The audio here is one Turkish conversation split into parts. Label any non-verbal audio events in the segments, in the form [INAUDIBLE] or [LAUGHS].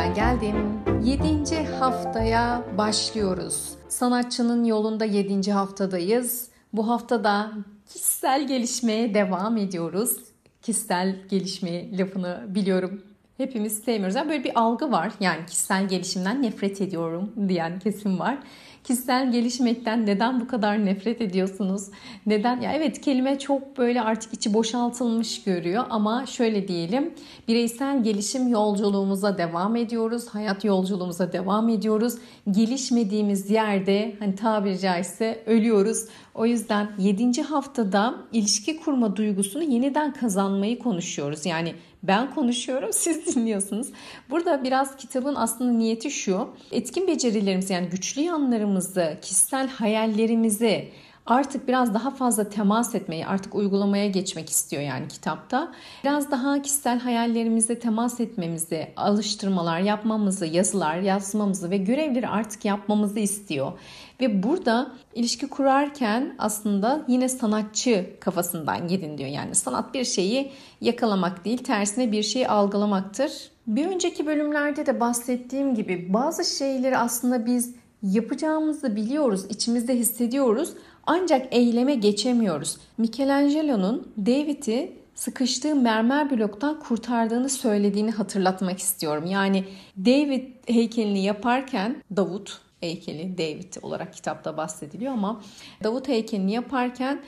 Ben geldim. 7. haftaya başlıyoruz. Sanatçının yolunda 7. haftadayız. Bu haftada kişisel gelişmeye devam ediyoruz. Kişisel gelişme lafını biliyorum hepimiz sevmiyoruz. Yani böyle bir algı var. Yani kişisel gelişimden nefret ediyorum diyen kesim var. Kişisel gelişmekten neden bu kadar nefret ediyorsunuz? Neden? Ya evet kelime çok böyle artık içi boşaltılmış görüyor ama şöyle diyelim. Bireysel gelişim yolculuğumuza devam ediyoruz. Hayat yolculuğumuza devam ediyoruz. Gelişmediğimiz yerde hani tabiri caizse ölüyoruz. O yüzden 7. haftada ilişki kurma duygusunu yeniden kazanmayı konuşuyoruz. Yani ben konuşuyorum, siz [LAUGHS] dinliyorsunuz. Burada biraz kitabın aslında niyeti şu. Etkin becerilerimizi yani güçlü yanlarımızı, kişisel hayallerimizi artık biraz daha fazla temas etmeyi, artık uygulamaya geçmek istiyor yani kitapta. Biraz daha kişisel hayallerimize temas etmemizi, alıştırmalar yapmamızı, yazılar yazmamızı ve görevleri artık yapmamızı istiyor. Ve burada ilişki kurarken aslında yine sanatçı kafasından gidin diyor. Yani sanat bir şeyi yakalamak değil, tersine bir şeyi algılamaktır. Bir önceki bölümlerde de bahsettiğim gibi bazı şeyleri aslında biz yapacağımızı biliyoruz, içimizde hissediyoruz ancak eyleme geçemiyoruz. Michelangelo'nun David'i sıkıştığı mermer bloktan kurtardığını söylediğini hatırlatmak istiyorum. Yani David heykelini yaparken Davut heykeli David olarak kitapta bahsediliyor ama Davut heykelini yaparken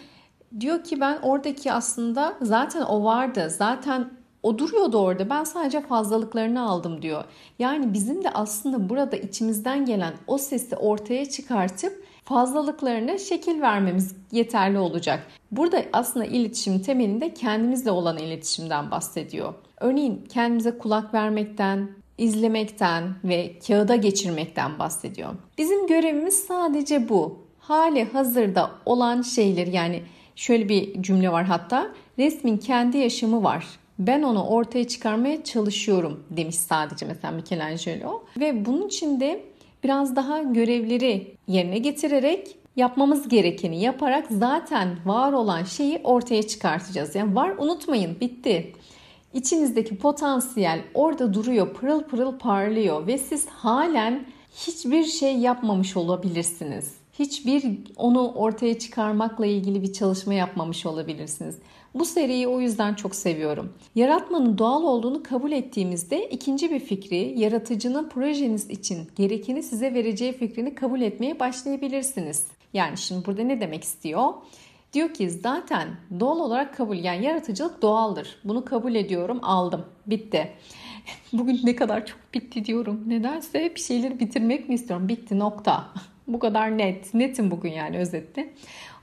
diyor ki ben oradaki aslında zaten o vardı. Zaten o duruyordu orada. Ben sadece fazlalıklarını aldım diyor. Yani bizim de aslında burada içimizden gelen o sesi ortaya çıkartıp fazlalıklarına şekil vermemiz yeterli olacak. Burada aslında iletişim temelinde kendimizle olan iletişimden bahsediyor. Örneğin kendimize kulak vermekten, izlemekten ve kağıda geçirmekten bahsediyor. Bizim görevimiz sadece bu. Hali hazırda olan şeyler yani şöyle bir cümle var hatta resmin kendi yaşamı var. Ben onu ortaya çıkarmaya çalışıyorum demiş sadece mesela Michelangelo. Ve bunun için de biraz daha görevleri yerine getirerek yapmamız gerekeni yaparak zaten var olan şeyi ortaya çıkartacağız. Yani var unutmayın bitti. İçinizdeki potansiyel orada duruyor, pırıl pırıl parlıyor ve siz halen hiçbir şey yapmamış olabilirsiniz. Hiçbir onu ortaya çıkarmakla ilgili bir çalışma yapmamış olabilirsiniz. Bu seriyi o yüzden çok seviyorum. Yaratmanın doğal olduğunu kabul ettiğimizde ikinci bir fikri, yaratıcının projeniz için gerekeni size vereceği fikrini kabul etmeye başlayabilirsiniz. Yani şimdi burada ne demek istiyor? Diyor ki zaten doğal olarak kabul yani yaratıcılık doğaldır. Bunu kabul ediyorum aldım bitti. [LAUGHS] Bugün ne kadar çok bitti diyorum. Nedense bir şeyleri bitirmek mi istiyorum? Bitti nokta. [LAUGHS] Bu kadar net. Netim bugün yani özetle.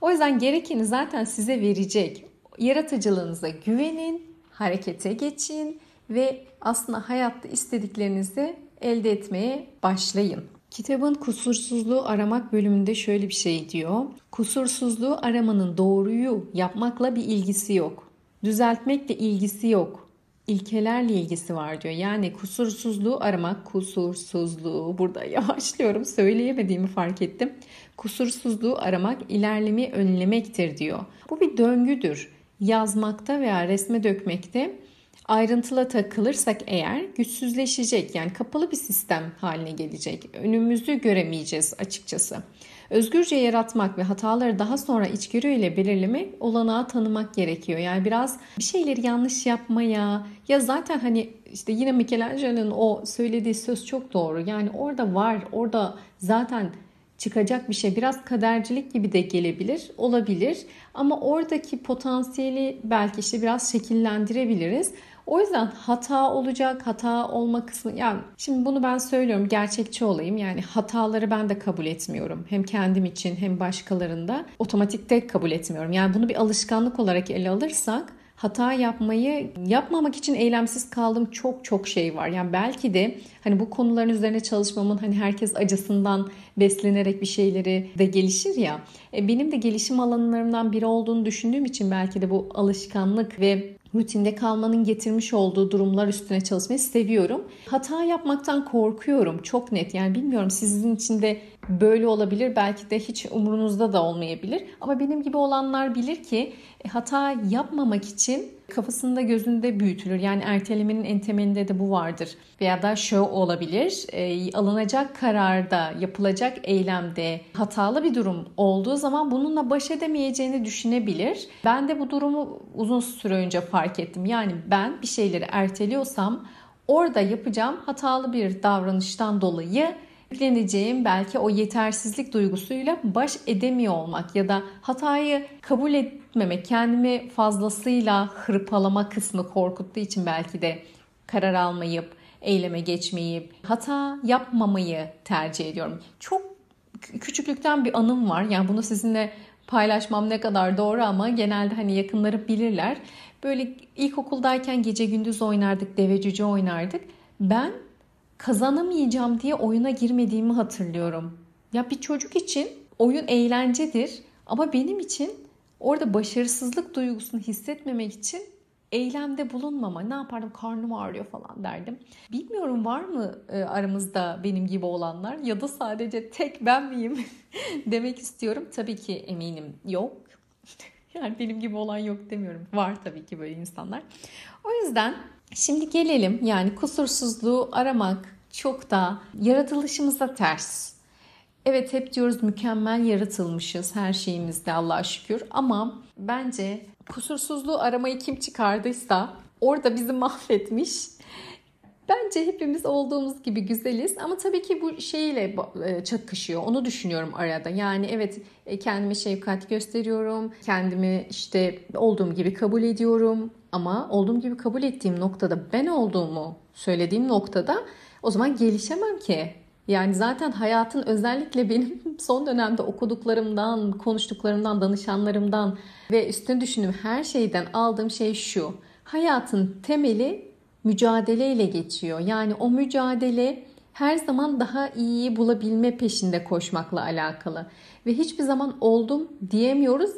O yüzden gerekeni zaten size verecek. Yaratıcılığınıza güvenin, harekete geçin ve aslında hayatta istediklerinizi elde etmeye başlayın. Kitabın kusursuzluğu aramak bölümünde şöyle bir şey diyor. Kusursuzluğu aramanın doğruyu yapmakla bir ilgisi yok. Düzeltmekle ilgisi yok. İlkelerle ilgisi var diyor. Yani kusursuzluğu aramak, kusursuzluğu burada yavaşlıyorum söyleyemediğimi fark ettim. Kusursuzluğu aramak ilerlemeyi önlemektir diyor. Bu bir döngüdür. Yazmakta veya resme dökmekte ayrıntıla takılırsak eğer güçsüzleşecek yani kapalı bir sistem haline gelecek. Önümüzü göremeyeceğiz açıkçası. Özgürce yaratmak ve hataları daha sonra içgörüyle belirlemek olanağı tanımak gerekiyor. Yani biraz bir şeyleri yanlış yapmaya ya zaten hani işte yine Michelangelo'nun o söylediği söz çok doğru. Yani orada var, orada zaten çıkacak bir şey. Biraz kadercilik gibi de gelebilir, olabilir. Ama oradaki potansiyeli belki işte biraz şekillendirebiliriz. O yüzden hata olacak, hata olma kısmı yani şimdi bunu ben söylüyorum gerçekçi olayım. Yani hataları ben de kabul etmiyorum. Hem kendim için hem başkalarında otomatikte kabul etmiyorum. Yani bunu bir alışkanlık olarak ele alırsak hata yapmayı yapmamak için eylemsiz kaldığım çok çok şey var. Yani belki de hani bu konuların üzerine çalışmamın hani herkes acısından beslenerek bir şeyleri de gelişir ya. E, benim de gelişim alanlarımdan biri olduğunu düşündüğüm için belki de bu alışkanlık ve rutinde kalmanın getirmiş olduğu durumlar üstüne çalışmayı seviyorum. Hata yapmaktan korkuyorum çok net. Yani bilmiyorum sizin için de böyle olabilir. Belki de hiç umurunuzda da olmayabilir. Ama benim gibi olanlar bilir ki e, hata yapmamak için kafasında gözünde büyütülür. Yani ertelemenin en temelinde de bu vardır. Veya da şu olabilir. E, alınacak kararda, yapılacak eylemde hatalı bir durum olduğu zaman bununla baş edemeyeceğini düşünebilir. Ben de bu durumu uzun süre önce fark ettim. Yani ben bir şeyleri erteliyorsam orada yapacağım hatalı bir davranıştan dolayı yükleneceğim belki o yetersizlik duygusuyla baş edemiyor olmak ya da hatayı kabul etmemek, kendimi fazlasıyla hırpalama kısmı korkuttuğu için belki de karar almayıp, eyleme geçmeyip, hata yapmamayı tercih ediyorum. Çok küçüklükten bir anım var. Yani bunu sizinle paylaşmam ne kadar doğru ama genelde hani yakınları bilirler. Böyle ilkokuldayken gece gündüz oynardık, deve cüce oynardık. Ben kazanamayacağım diye oyuna girmediğimi hatırlıyorum. Ya bir çocuk için oyun eğlencedir ama benim için orada başarısızlık duygusunu hissetmemek için eylemde bulunmama. Ne yapardım? Karnım ağrıyor falan derdim. Bilmiyorum var mı e, aramızda benim gibi olanlar ya da sadece tek ben miyim [LAUGHS] demek istiyorum. Tabii ki eminim yok. [LAUGHS] Yani benim gibi olan yok demiyorum. Var tabii ki böyle insanlar. O yüzden Şimdi gelelim yani kusursuzluğu aramak çok da yaratılışımıza ters. Evet hep diyoruz mükemmel yaratılmışız her şeyimizde Allah'a şükür ama bence kusursuzluğu aramayı kim çıkardıysa orada bizi [LAUGHS] mahvetmiş. Bence hepimiz olduğumuz gibi güzeliz ama tabii ki bu şeyle e, çakışıyor. Onu düşünüyorum arada. Yani evet e, kendime şefkat gösteriyorum. Kendimi işte olduğum gibi kabul ediyorum. Ama olduğum gibi kabul ettiğim noktada ben olduğumu söylediğim noktada o zaman gelişemem ki. Yani zaten hayatın özellikle benim [LAUGHS] son dönemde okuduklarımdan, konuştuklarımdan, danışanlarımdan ve üstüne düşündüğüm her şeyden aldığım şey şu. Hayatın temeli mücadeleyle geçiyor. Yani o mücadele her zaman daha iyiyi bulabilme peşinde koşmakla alakalı. Ve hiçbir zaman oldum diyemiyoruz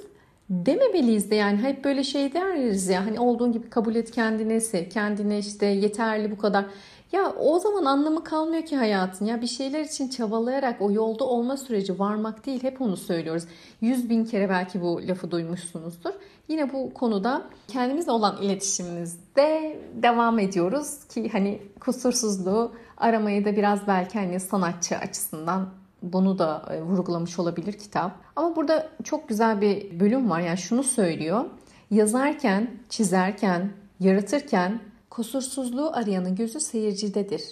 dememeliyiz de yani hep böyle şey deriz ya hani olduğun gibi kabul et kendini sev kendine işte yeterli bu kadar ya o zaman anlamı kalmıyor ki hayatın ya bir şeyler için çabalayarak o yolda olma süreci varmak değil hep onu söylüyoruz yüz bin kere belki bu lafı duymuşsunuzdur yine bu konuda kendimizle olan iletişimimizde devam ediyoruz ki hani kusursuzluğu aramayı da biraz belki hani sanatçı açısından bunu da e, vurgulamış olabilir kitap. Ama burada çok güzel bir bölüm var. Yani şunu söylüyor. Yazarken, çizerken, yaratırken kusursuzluğu arayanın gözü seyircidedir.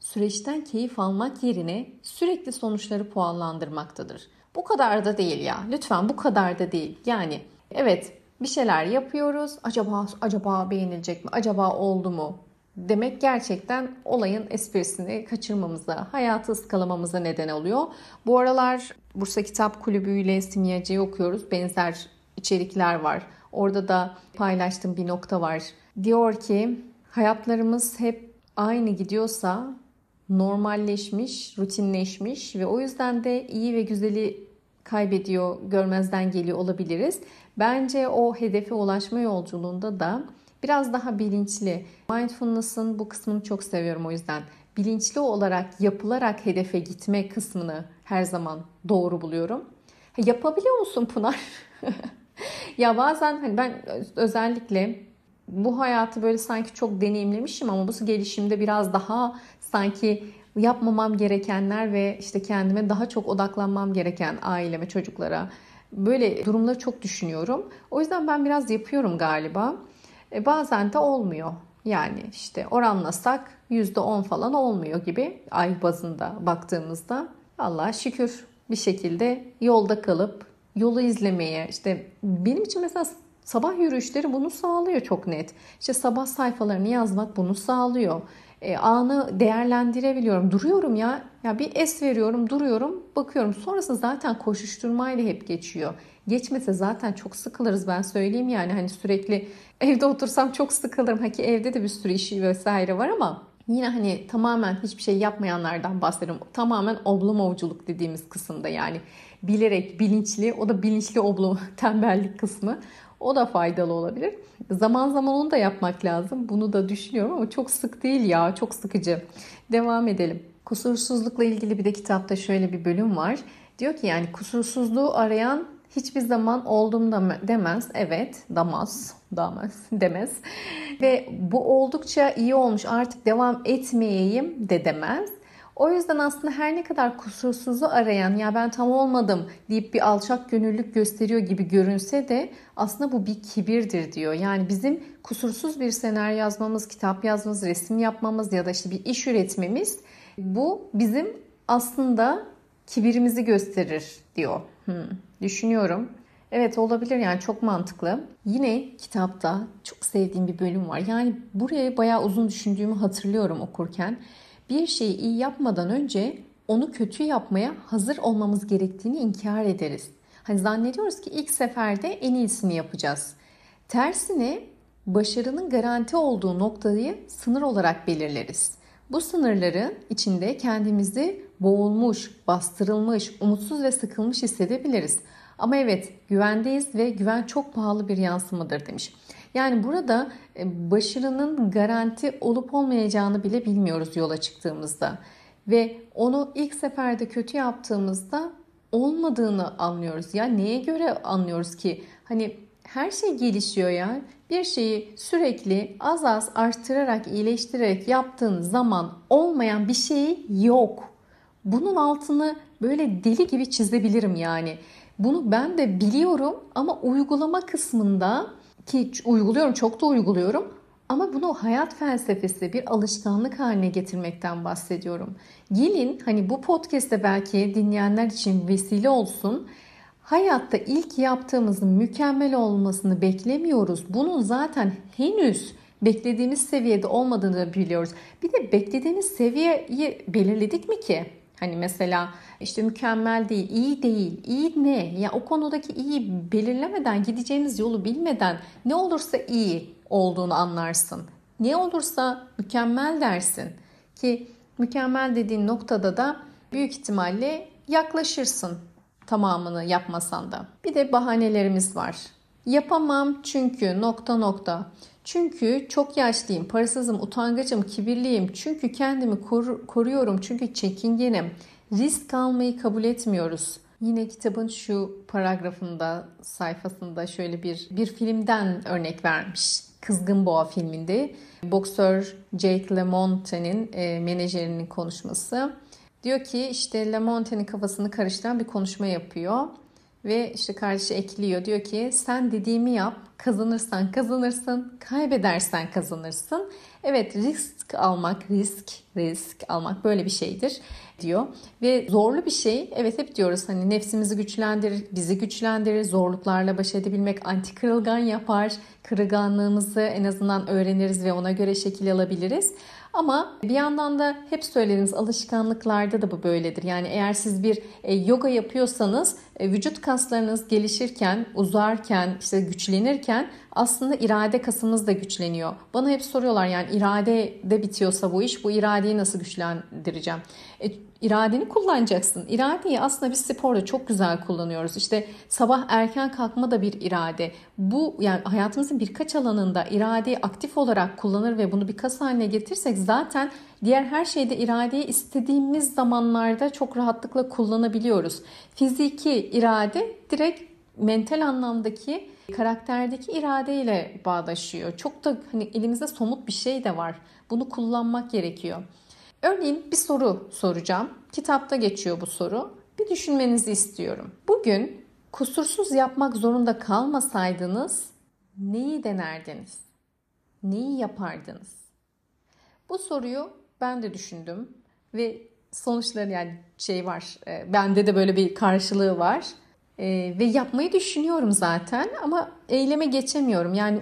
Süreçten keyif almak yerine sürekli sonuçları puanlandırmaktadır. Bu kadar da değil ya. Lütfen bu kadar da değil. Yani evet bir şeyler yapıyoruz. Acaba acaba beğenilecek mi? Acaba oldu mu? demek gerçekten olayın esprisini kaçırmamıza, hayatı ıskalamamıza neden oluyor. Bu aralar Bursa Kitap Kulübü ile Simyacı'yı okuyoruz. Benzer içerikler var. Orada da paylaştığım bir nokta var. Diyor ki hayatlarımız hep aynı gidiyorsa normalleşmiş, rutinleşmiş ve o yüzden de iyi ve güzeli kaybediyor, görmezden geliyor olabiliriz. Bence o hedefe ulaşma yolculuğunda da biraz daha bilinçli. Mindfulness'ın bu kısmını çok seviyorum o yüzden. Bilinçli olarak yapılarak hedefe gitme kısmını her zaman doğru buluyorum. Yapabiliyor musun Pınar? [LAUGHS] ya bazen hani ben özellikle bu hayatı böyle sanki çok deneyimlemişim ama bu gelişimde biraz daha sanki yapmamam gerekenler ve işte kendime daha çok odaklanmam gereken aileme, çocuklara böyle durumları çok düşünüyorum. O yüzden ben biraz yapıyorum galiba. E, bazen de olmuyor. Yani işte oranlasak %10 falan olmuyor gibi ay bazında baktığımızda. Allah'a şükür bir şekilde yolda kalıp yolu izlemeye işte benim için mesela sabah yürüyüşleri bunu sağlıyor çok net. İşte sabah sayfalarını yazmak bunu sağlıyor. E, anı değerlendirebiliyorum. Duruyorum ya. Ya bir es veriyorum, duruyorum, bakıyorum. Sonrası zaten koşuşturmayla hep geçiyor. Geçmese zaten çok sıkılırız ben söyleyeyim yani hani sürekli evde otursam çok sıkılırım. Ha ki evde de bir sürü işi vesaire var ama Yine hani tamamen hiçbir şey yapmayanlardan bahsediyorum. Tamamen oblumovculuk dediğimiz kısımda yani bilerek bilinçli o da bilinçli oblum [LAUGHS] tembellik kısmı. O da faydalı olabilir. Zaman zaman onu da yapmak lazım. Bunu da düşünüyorum ama çok sık değil ya. Çok sıkıcı. Devam edelim. Kusursuzlukla ilgili bir de kitapta şöyle bir bölüm var. Diyor ki yani kusursuzluğu arayan hiçbir zaman oldum da demez. Evet, damaz, damaz, [LAUGHS] demez. Ve bu oldukça iyi olmuş artık devam etmeyeyim de demez. O yüzden aslında her ne kadar kusursuzu arayan ya ben tam olmadım deyip bir alçak gönüllülük gösteriyor gibi görünse de aslında bu bir kibirdir diyor. Yani bizim kusursuz bir senaryo yazmamız, kitap yazmamız, resim yapmamız ya da işte bir iş üretmemiz bu bizim aslında kibirimizi gösterir diyor. Hmm, düşünüyorum. Evet olabilir yani çok mantıklı. Yine kitapta çok sevdiğim bir bölüm var. Yani buraya bayağı uzun düşündüğümü hatırlıyorum okurken bir şeyi iyi yapmadan önce onu kötü yapmaya hazır olmamız gerektiğini inkar ederiz. Hani zannediyoruz ki ilk seferde en iyisini yapacağız. Tersine başarının garanti olduğu noktayı sınır olarak belirleriz. Bu sınırları içinde kendimizi boğulmuş, bastırılmış, umutsuz ve sıkılmış hissedebiliriz. Ama evet güvendeyiz ve güven çok pahalı bir yansımadır demiş. Yani burada e, başarının garanti olup olmayacağını bile bilmiyoruz yola çıktığımızda. Ve onu ilk seferde kötü yaptığımızda olmadığını anlıyoruz. Ya neye göre anlıyoruz ki? Hani her şey gelişiyor ya. Bir şeyi sürekli az az arttırarak, iyileştirerek yaptığın zaman olmayan bir şey yok. Bunun altını böyle deli gibi çizebilirim yani. Bunu ben de biliyorum ama uygulama kısmında ki uyguluyorum, çok da uyguluyorum. Ama bunu hayat felsefesi, bir alışkanlık haline getirmekten bahsediyorum. Gelin hani bu podcast'te belki dinleyenler için vesile olsun. Hayatta ilk yaptığımızın mükemmel olmasını beklemiyoruz. Bunun zaten henüz beklediğimiz seviyede olmadığını biliyoruz. Bir de beklediğimiz seviyeyi belirledik mi ki? Hani mesela işte mükemmel değil, iyi değil, iyi ne? Ya o konudaki iyi belirlemeden, gideceğiniz yolu bilmeden ne olursa iyi olduğunu anlarsın. Ne olursa mükemmel dersin. Ki mükemmel dediğin noktada da büyük ihtimalle yaklaşırsın tamamını yapmasan da. Bir de bahanelerimiz var. Yapamam çünkü nokta nokta. Çünkü çok yaşlıyım, parasızım, utangacım, kibirliyim. Çünkü kendimi kor- koruyorum. Çünkü çekingenim. Risk almayı kabul etmiyoruz. Yine kitabın şu paragrafında, sayfasında şöyle bir bir filmden örnek vermiş. Kızgın Boğa filminde boksör Jake LaMontane'in e, menajerinin konuşması. Diyor ki işte LaMontane'in kafasını karıştıran bir konuşma yapıyor. Ve işte kardeşi ekliyor. Diyor ki sen dediğimi yap. Kazanırsan kazanırsın. Kaybedersen kazanırsın. Evet risk almak, risk, risk almak böyle bir şeydir diyor. Ve zorlu bir şey. Evet hep diyoruz hani nefsimizi güçlendirir, bizi güçlendirir. Zorluklarla baş edebilmek anti kırılgan yapar. Kırılganlığımızı en azından öğreniriz ve ona göre şekil alabiliriz. Ama bir yandan da hep söylediğimiz alışkanlıklarda da bu böyledir. Yani eğer siz bir e, yoga yapıyorsanız e, vücut kaslarınız gelişirken, uzarken, işte güçlenirken aslında irade kasımız da güçleniyor. Bana hep soruyorlar yani irade de bitiyorsa bu iş bu iradeyi nasıl güçlendireceğim? E, iradeni kullanacaksın. İradeyi aslında biz sporda çok güzel kullanıyoruz. İşte sabah erken kalkma da bir irade. Bu yani hayatımızın birkaç alanında iradeyi aktif olarak kullanır ve bunu bir kas haline getirsek zaten diğer her şeyde iradeyi istediğimiz zamanlarda çok rahatlıkla kullanabiliyoruz. Fiziki irade direkt mental anlamdaki karakterdeki iradeyle bağdaşıyor. Çok da hani elimizde somut bir şey de var. Bunu kullanmak gerekiyor. Örneğin bir soru soracağım. Kitapta geçiyor bu soru. Bir düşünmenizi istiyorum. Bugün kusursuz yapmak zorunda kalmasaydınız neyi denerdiniz? Neyi yapardınız? Bu soruyu ben de düşündüm ve sonuçları yani şey var. E, bende de böyle bir karşılığı var. E, ve yapmayı düşünüyorum zaten ama eyleme geçemiyorum. Yani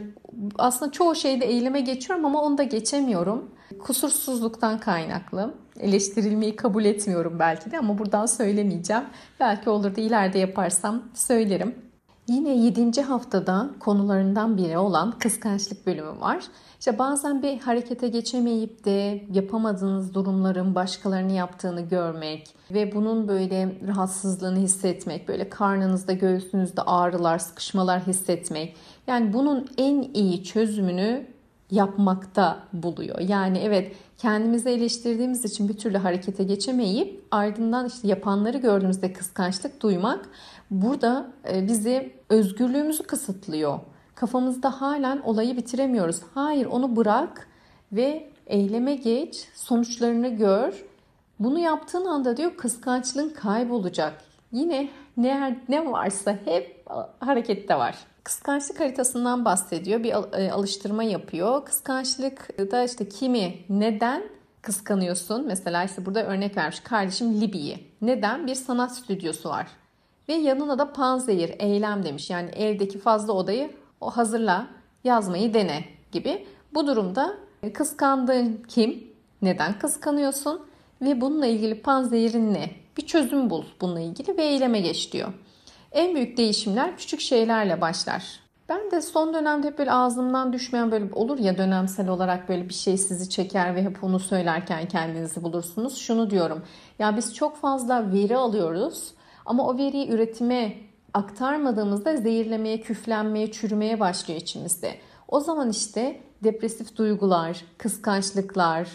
aslında çoğu şeyde eyleme geçiyorum ama onu da geçemiyorum. Kusursuzluktan kaynaklı. Eleştirilmeyi kabul etmiyorum belki de ama buradan söylemeyeceğim. Belki olur da ileride yaparsam söylerim. Yine 7. haftada konularından biri olan kıskançlık bölümü var. İşte bazen bir harekete geçemeyip de yapamadığınız durumların başkalarını yaptığını görmek ve bunun böyle rahatsızlığını hissetmek, böyle karnınızda, göğsünüzde ağrılar, sıkışmalar hissetmek. Yani bunun en iyi çözümünü yapmakta buluyor. Yani evet kendimizi eleştirdiğimiz için bir türlü harekete geçemeyip ardından işte yapanları gördüğümüzde kıskançlık duymak burada e, bizi özgürlüğümüzü kısıtlıyor. Kafamızda halen olayı bitiremiyoruz. Hayır onu bırak ve eyleme geç, sonuçlarını gör. Bunu yaptığın anda diyor kıskançlığın kaybolacak. Yine ne, ne varsa hep harekette var. Kıskançlık haritasından bahsediyor. Bir e, alıştırma yapıyor. Kıskançlık da işte kimi, neden kıskanıyorsun? Mesela işte burada örnek vermiş. Kardeşim Libi'yi. Neden? Bir sanat stüdyosu var. Ve yanına da panzehir, eylem demiş. Yani evdeki fazla odayı o hazırla, yazmayı dene gibi. Bu durumda kıskandığın kim? Neden kıskanıyorsun? Ve bununla ilgili panzehirin ne? Bir çözüm bul bununla ilgili ve eyleme geç diyor. En büyük değişimler küçük şeylerle başlar. Ben de son dönemde hep böyle ağzımdan düşmeyen böyle olur ya dönemsel olarak böyle bir şey sizi çeker ve hep onu söylerken kendinizi bulursunuz. Şunu diyorum. Ya biz çok fazla veri alıyoruz ama o veriyi üretime aktarmadığımızda zehirlemeye, küflenmeye, çürümeye başlıyor içimizde. O zaman işte depresif duygular, kıskançlıklar,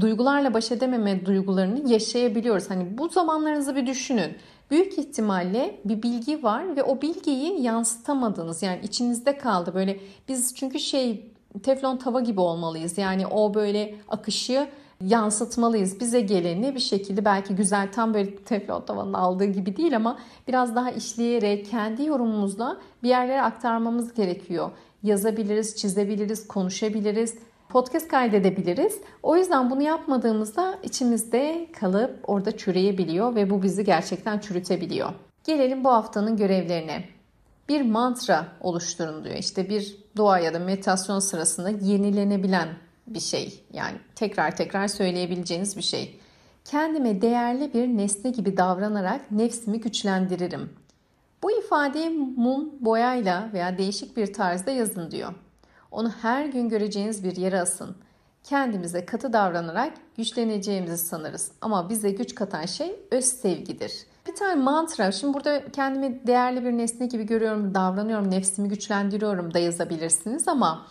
duygularla baş edememe duygularını yaşayabiliyoruz. Hani bu zamanlarınızı bir düşünün. Büyük ihtimalle bir bilgi var ve o bilgiyi yansıtamadınız. Yani içinizde kaldı. Böyle biz çünkü şey teflon tava gibi olmalıyız. Yani o böyle akışı yansıtmalıyız. Bize geleni bir şekilde belki güzel tam böyle teflon tavanın aldığı gibi değil ama biraz daha işleyerek kendi yorumumuzla bir yerlere aktarmamız gerekiyor. Yazabiliriz, çizebiliriz, konuşabiliriz podcast kaydedebiliriz. O yüzden bunu yapmadığımızda içimizde kalıp orada çüreyebiliyor ve bu bizi gerçekten çürütebiliyor. Gelelim bu haftanın görevlerine. Bir mantra oluşturun diyor. İşte bir dua ya da meditasyon sırasında yenilenebilen bir şey. Yani tekrar tekrar söyleyebileceğiniz bir şey. Kendime değerli bir nesne gibi davranarak nefsimi güçlendiririm. Bu ifadeyi mum, boyayla veya değişik bir tarzda yazın diyor. Onu her gün göreceğiniz bir yere asın. Kendimize katı davranarak güçleneceğimizi sanırız. Ama bize güç katan şey öz sevgidir. Bir tane mantra, şimdi burada kendimi değerli bir nesne gibi görüyorum, davranıyorum, nefsimi güçlendiriyorum da yazabilirsiniz ama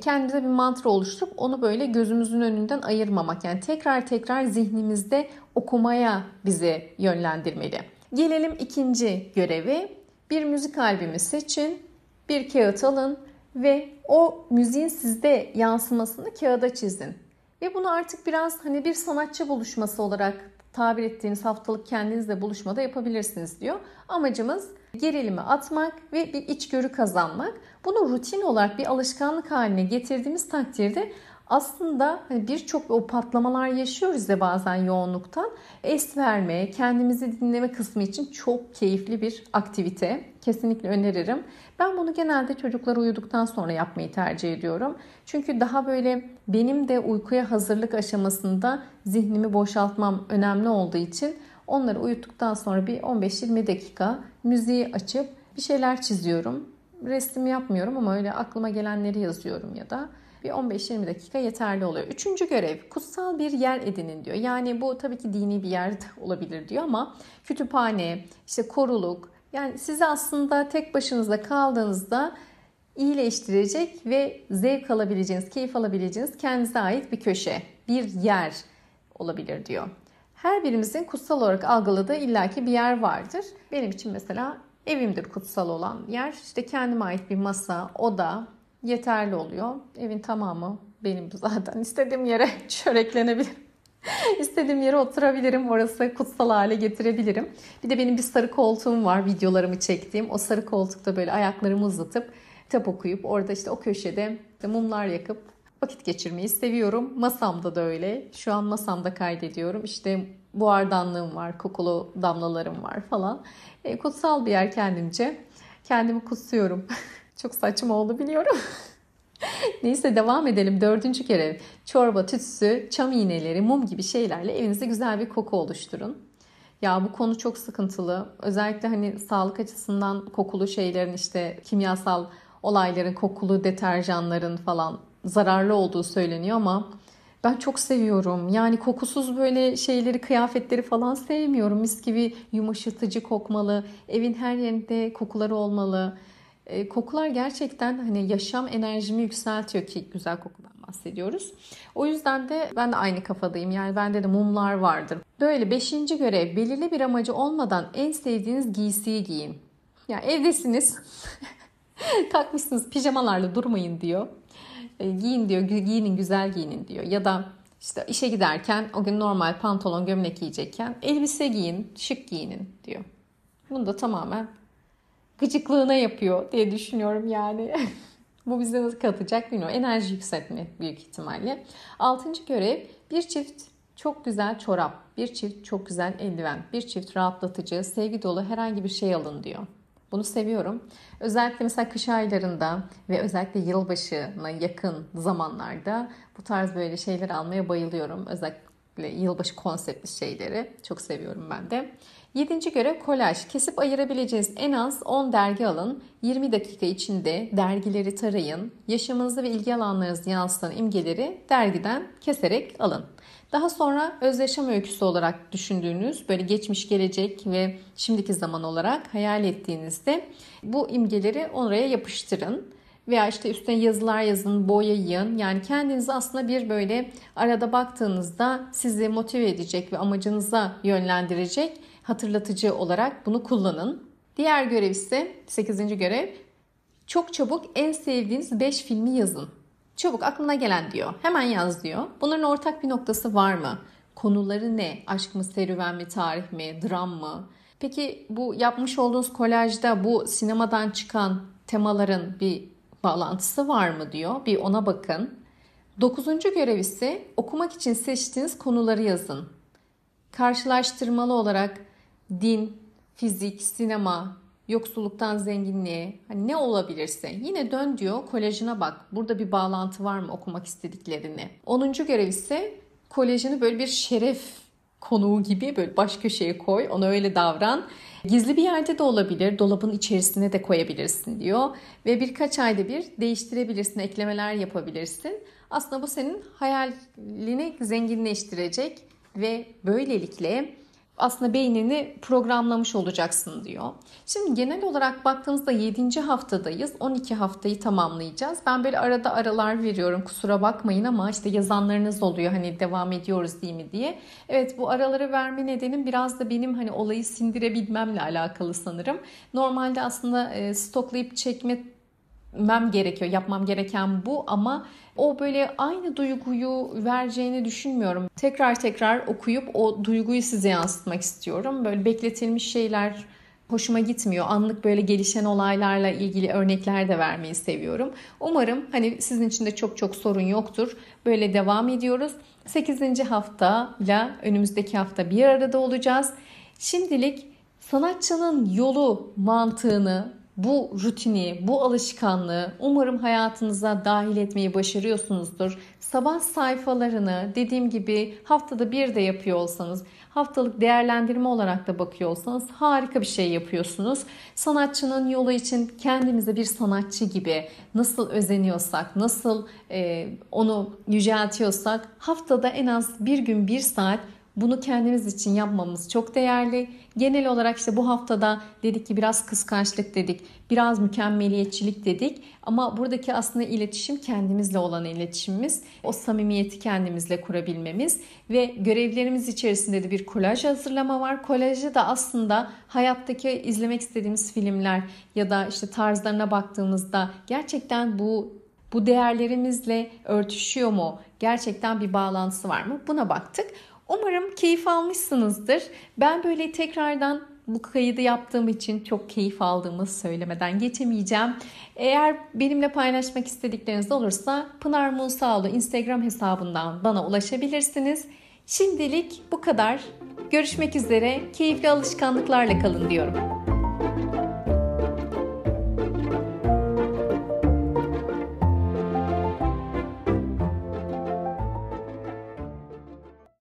kendimize bir mantra oluşturup onu böyle gözümüzün önünden ayırmamak. Yani tekrar tekrar zihnimizde okumaya bizi yönlendirmeli. Gelelim ikinci görevi. Bir müzik albümü seçin, bir kağıt alın ve o müziğin sizde yansımasını kağıda çizin. Ve bunu artık biraz hani bir sanatçı buluşması olarak tabir ettiğiniz haftalık kendinizle buluşmada yapabilirsiniz diyor. Amacımız gerilimi atmak ve bir içgörü kazanmak. Bunu rutin olarak bir alışkanlık haline getirdiğimiz takdirde aslında hani birçok o patlamalar yaşıyoruz ya bazen yoğunluktan. Es verme, kendimizi dinleme kısmı için çok keyifli bir aktivite. Kesinlikle öneririm. Ben bunu genelde çocuklar uyuduktan sonra yapmayı tercih ediyorum. Çünkü daha böyle benim de uykuya hazırlık aşamasında zihnimi boşaltmam önemli olduğu için onları uyuttuktan sonra bir 15-20 dakika müziği açıp bir şeyler çiziyorum. Resim yapmıyorum ama öyle aklıma gelenleri yazıyorum ya da bir 15-20 dakika yeterli oluyor. Üçüncü görev kutsal bir yer edinin diyor. Yani bu tabii ki dini bir yer [LAUGHS] olabilir diyor ama kütüphane, işte koruluk yani sizi aslında tek başınıza kaldığınızda iyileştirecek ve zevk alabileceğiniz, keyif alabileceğiniz kendinize ait bir köşe, bir yer olabilir diyor. Her birimizin kutsal olarak algıladığı illaki bir yer vardır. Benim için mesela evimdir kutsal olan yer. İşte kendime ait bir masa, oda, yeterli oluyor. Evin tamamı benim [LAUGHS] zaten. İstediğim yere [LAUGHS] çöreklenebilirim. [LAUGHS] İstediğim yere oturabilirim. Orası kutsal hale getirebilirim. Bir de benim bir sarı koltuğum var videolarımı çektiğim. O sarı koltukta böyle ayaklarımı uzatıp kitap okuyup orada işte o köşede mumlar yakıp vakit geçirmeyi seviyorum. Masamda da öyle. Şu an masamda kaydediyorum. İşte buhardanlığım var, kokulu damlalarım var falan. E, kutsal bir yer kendimce. Kendimi kutsuyorum. [LAUGHS] Çok saçma oldu biliyorum. [LAUGHS] Neyse devam edelim. Dördüncü kere çorba, tütsü, çam iğneleri, mum gibi şeylerle evinizde güzel bir koku oluşturun. Ya bu konu çok sıkıntılı. Özellikle hani sağlık açısından kokulu şeylerin işte kimyasal olayların, kokulu deterjanların falan zararlı olduğu söyleniyor ama ben çok seviyorum. Yani kokusuz böyle şeyleri, kıyafetleri falan sevmiyorum. Mis gibi yumuşatıcı kokmalı. Evin her yerinde kokuları olmalı. E, kokular gerçekten hani yaşam enerjimi yükseltiyor ki güzel kokudan bahsediyoruz. O yüzden de ben de aynı kafadayım. Yani bende de mumlar vardır. Böyle beşinci görev belirli bir amacı olmadan en sevdiğiniz giysiyi giyin. Yani evdesiniz. [LAUGHS] takmışsınız pijamalarla durmayın diyor. E, giyin diyor, giyinin güzel giyinin diyor. Ya da işte işe giderken o gün normal pantolon gömlek giyecekken elbise giyin, şık giyinin diyor. Bunu da tamamen gıcıklığına yapıyor diye düşünüyorum yani. [LAUGHS] Bu bize nasıl katacak bilmiyorum. Enerji yükseltmek büyük ihtimalle. Altıncı görev bir çift çok güzel çorap, bir çift çok güzel eldiven, bir çift rahatlatıcı, sevgi dolu herhangi bir şey alın diyor. Bunu seviyorum. Özellikle mesela kış aylarında ve özellikle yılbaşına yakın zamanlarda bu tarz böyle şeyler almaya bayılıyorum. Özellikle yılbaşı konseptli şeyleri çok seviyorum ben de. Yedinci görev kolaj. Kesip ayırabileceğiniz en az 10 dergi alın. 20 dakika içinde dergileri tarayın. Yaşamınızı ve ilgi alanlarınızı yansıtan imgeleri dergiden keserek alın. Daha sonra özdeşem öyküsü olarak düşündüğünüz böyle geçmiş gelecek ve şimdiki zaman olarak hayal ettiğinizde bu imgeleri oraya yapıştırın. Veya işte üstüne yazılar yazın, boyayın. Yani kendinizi aslında bir böyle arada baktığınızda sizi motive edecek ve amacınıza yönlendirecek hatırlatıcı olarak bunu kullanın. Diğer görev ise 8. görev çok çabuk en sevdiğiniz 5 filmi yazın. Çabuk aklına gelen diyor. Hemen yaz diyor. Bunların ortak bir noktası var mı? Konuları ne? Aşk mı, serüven mi, tarih mi, dram mı? Peki bu yapmış olduğunuz kolajda bu sinemadan çıkan temaların bir bağlantısı var mı diyor. Bir ona bakın. Dokuzuncu görev ise okumak için seçtiğiniz konuları yazın. Karşılaştırmalı olarak din, fizik, sinema, yoksulluktan zenginliğe hani ne olabilirse yine dön diyor kolejine bak. Burada bir bağlantı var mı okumak istediklerini. 10. görev ise kolejini böyle bir şeref konuğu gibi böyle baş köşeye koy. Ona öyle davran. Gizli bir yerde de olabilir. Dolabın içerisine de koyabilirsin diyor. Ve birkaç ayda bir değiştirebilirsin, eklemeler yapabilirsin. Aslında bu senin hayalini zenginleştirecek ve böylelikle aslında beynini programlamış olacaksın diyor. Şimdi genel olarak baktığımızda 7. haftadayız. 12 haftayı tamamlayacağız. Ben böyle arada aralar veriyorum. Kusura bakmayın ama işte yazanlarınız oluyor hani devam ediyoruz değil mi diye. Evet bu araları verme nedenim biraz da benim hani olayı sindirebilmemle alakalı sanırım. Normalde aslında e, stoklayıp çekme mem gerekiyor. Yapmam gereken bu ama o böyle aynı duyguyu vereceğini düşünmüyorum. Tekrar tekrar okuyup o duyguyu size yansıtmak istiyorum. Böyle bekletilmiş şeyler hoşuma gitmiyor. Anlık böyle gelişen olaylarla ilgili örnekler de vermeyi seviyorum. Umarım hani sizin için de çok çok sorun yoktur. Böyle devam ediyoruz. 8. haftayla önümüzdeki hafta bir arada olacağız. Şimdilik sanatçının yolu mantığını bu rutini, bu alışkanlığı umarım hayatınıza dahil etmeyi başarıyorsunuzdur. Sabah sayfalarını dediğim gibi haftada bir de yapıyor olsanız, haftalık değerlendirme olarak da bakıyor olsanız harika bir şey yapıyorsunuz. Sanatçının yolu için kendimize bir sanatçı gibi nasıl özeniyorsak, nasıl e, onu yüceltiyorsak haftada en az bir gün bir saat bunu kendimiz için yapmamız çok değerli. Genel olarak işte bu haftada dedik ki biraz kıskançlık dedik, biraz mükemmeliyetçilik dedik. Ama buradaki aslında iletişim kendimizle olan iletişimimiz. O samimiyeti kendimizle kurabilmemiz ve görevlerimiz içerisinde de bir kolaj hazırlama var. Kolajı da aslında hayattaki izlemek istediğimiz filmler ya da işte tarzlarına baktığımızda gerçekten bu bu değerlerimizle örtüşüyor mu? Gerçekten bir bağlantısı var mı? Buna baktık. Umarım keyif almışsınızdır. Ben böyle tekrardan bu kaydı yaptığım için çok keyif aldığımı söylemeden geçemeyeceğim. Eğer benimle paylaşmak istedikleriniz olursa Pınar Musaoğlu Instagram hesabından bana ulaşabilirsiniz. Şimdilik bu kadar. Görüşmek üzere. Keyifli alışkanlıklarla kalın diyorum.